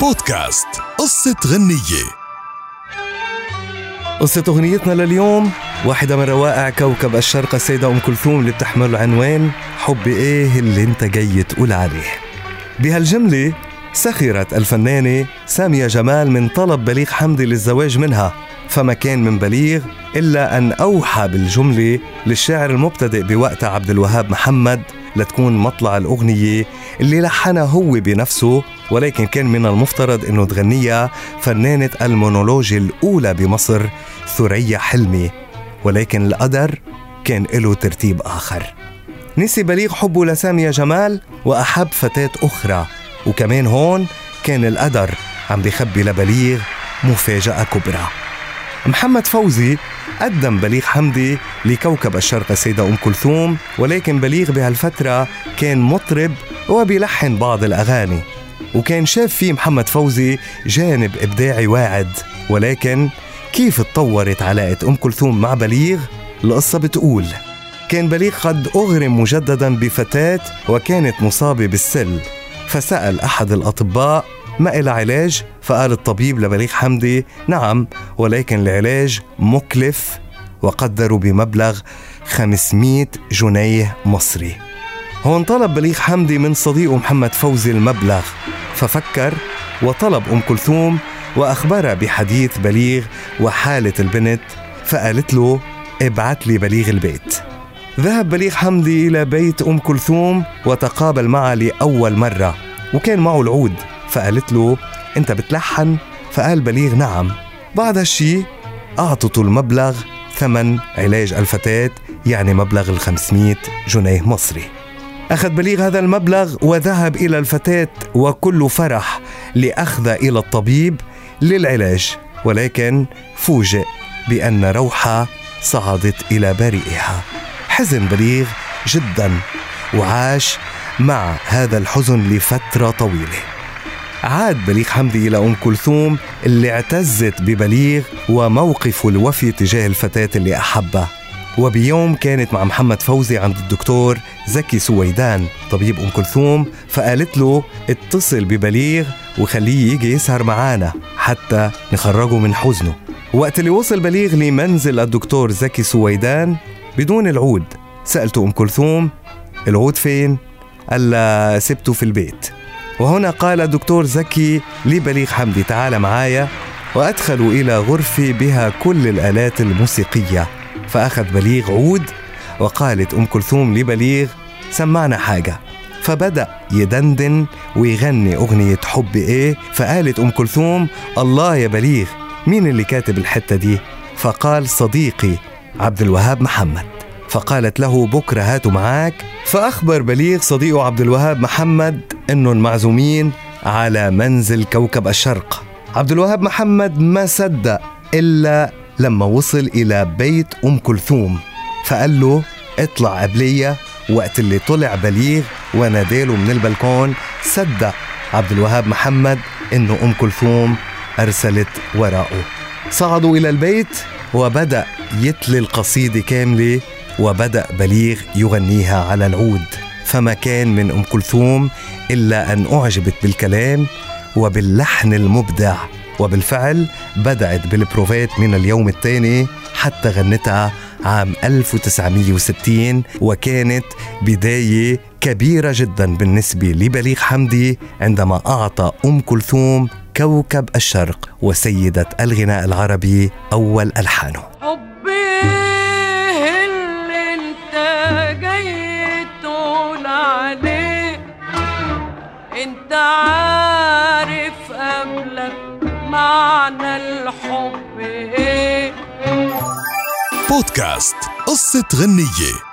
بودكاست قصة غنية. قصة أغنيتنا لليوم واحدة من روائع كوكب الشرق السيدة أم كلثوم اللي بتحمل عنوان حبي إيه اللي أنت جاي تقول عليه. بهالجملة سخرت الفنانة سامية جمال من طلب بليغ حمدي للزواج منها فما كان من بليغ إلا أن أوحى بالجملة للشاعر المبتدئ بوقتها عبد الوهاب محمد لتكون مطلع الأغنية اللي لحنها هو بنفسه ولكن كان من المفترض أنه تغنيها فنانة المونولوج الأولى بمصر ثريا حلمي. ولكن القدر كان له ترتيب آخر. نسي بليغ حبه لسامية جمال وأحب فتاة أخرى. وكمان هون كان القدر عم بيخبي لبليغ مفاجأة كبرى. محمد فوزي قدم بليغ حمدي لكوكب الشرق السيدة أم كلثوم ولكن بليغ بهالفترة كان مطرب وبيلحن بعض الأغاني. وكان شاف فيه محمد فوزي جانب إبداعي واعد. ولكن كيف تطورت علاقة أم كلثوم مع بليغ؟ القصة بتقول كان بليغ قد أغرم مجددا بفتاة وكانت مصابة بالسل فسأل أحد الأطباء ما إلى علاج؟ فقال الطبيب لبليغ حمدي نعم ولكن العلاج مكلف وقدروا بمبلغ 500 جنيه مصري. هون طلب بليغ حمدي من صديقه محمد فوزي المبلغ ففكر وطلب أم كلثوم وأخبرها بحديث بليغ وحالة البنت فقالت له ابعت لي بليغ البيت. ذهب بليغ حمدي إلى بيت أم كلثوم وتقابل معها لأول مرة وكان معه العود فقالت له أنت بتلحن؟ فقال بليغ نعم. بعد هالشي أعطته المبلغ ثمن علاج الفتاة يعني مبلغ ال 500 جنيه مصري. أخذ بليغ هذا المبلغ وذهب إلى الفتاة وكل فرح لأخذ إلى الطبيب للعلاج. ولكن فوجئ بأن روحة صعدت إلى بريئها حزن بليغ جدا وعاش مع هذا الحزن لفترة طويلة. عاد بليغ حمدي إلى أم كلثوم اللي اعتزت ببليغ وموقفه الوفي تجاه الفتاة اللي أحبها. وبيوم كانت مع محمد فوزي عند الدكتور زكي سويدان طبيب أم كلثوم فقالت له اتصل ببليغ وخليه يجي يسهر معانا حتى نخرجه من حزنه. وقت اللي وصل بليغ لمنزل الدكتور زكي سويدان بدون العود سألته أم كلثوم العود فين؟ قال سبته في البيت. وهنا قال الدكتور زكي لبليغ حمدي تعال معايا. وأدخلوا إلى غرفة بها كل الآلات الموسيقية. فأخذ بليغ عود وقالت أم كلثوم لبليغ سمعنا حاجة. فبدأ يدندن ويغني أغنية حب إيه. فقالت أم كلثوم الله يا بليغ مين اللي كاتب الحتة دي؟ فقال صديقي عبد الوهاب محمد. فقالت له بكرة هاتوا معاك. فأخبر بليغ صديقه عبد الوهاب محمد أنه المعزومين على منزل كوكب الشرق. عبد الوهاب محمد ما صدق إلا لما وصل إلى بيت أم كلثوم فقال له اطلع قبلية وقت اللي طلع بليغ وناداله من البلكون صدق عبد الوهاب محمد إنه أم كلثوم أرسلت وراءه. صعدوا إلى البيت وبدأ يتلي القصيدة كاملة وبدأ بليغ يغنيها على العود. فما كان من أم كلثوم إلا أن أعجبت بالكلام وباللحن المبدع وبالفعل بدأت بالبروفات من اليوم الثاني حتى غنتها عام 1960 وكانت بداية كبيرة جدا بالنسبة لبليغ حمدي عندما أعطى أم كلثوم كوكب الشرق وسيدة الغناء العربي أول ألحانه. عارف قبلك معنى الحب إيه؟ بودكاست قصة غنية.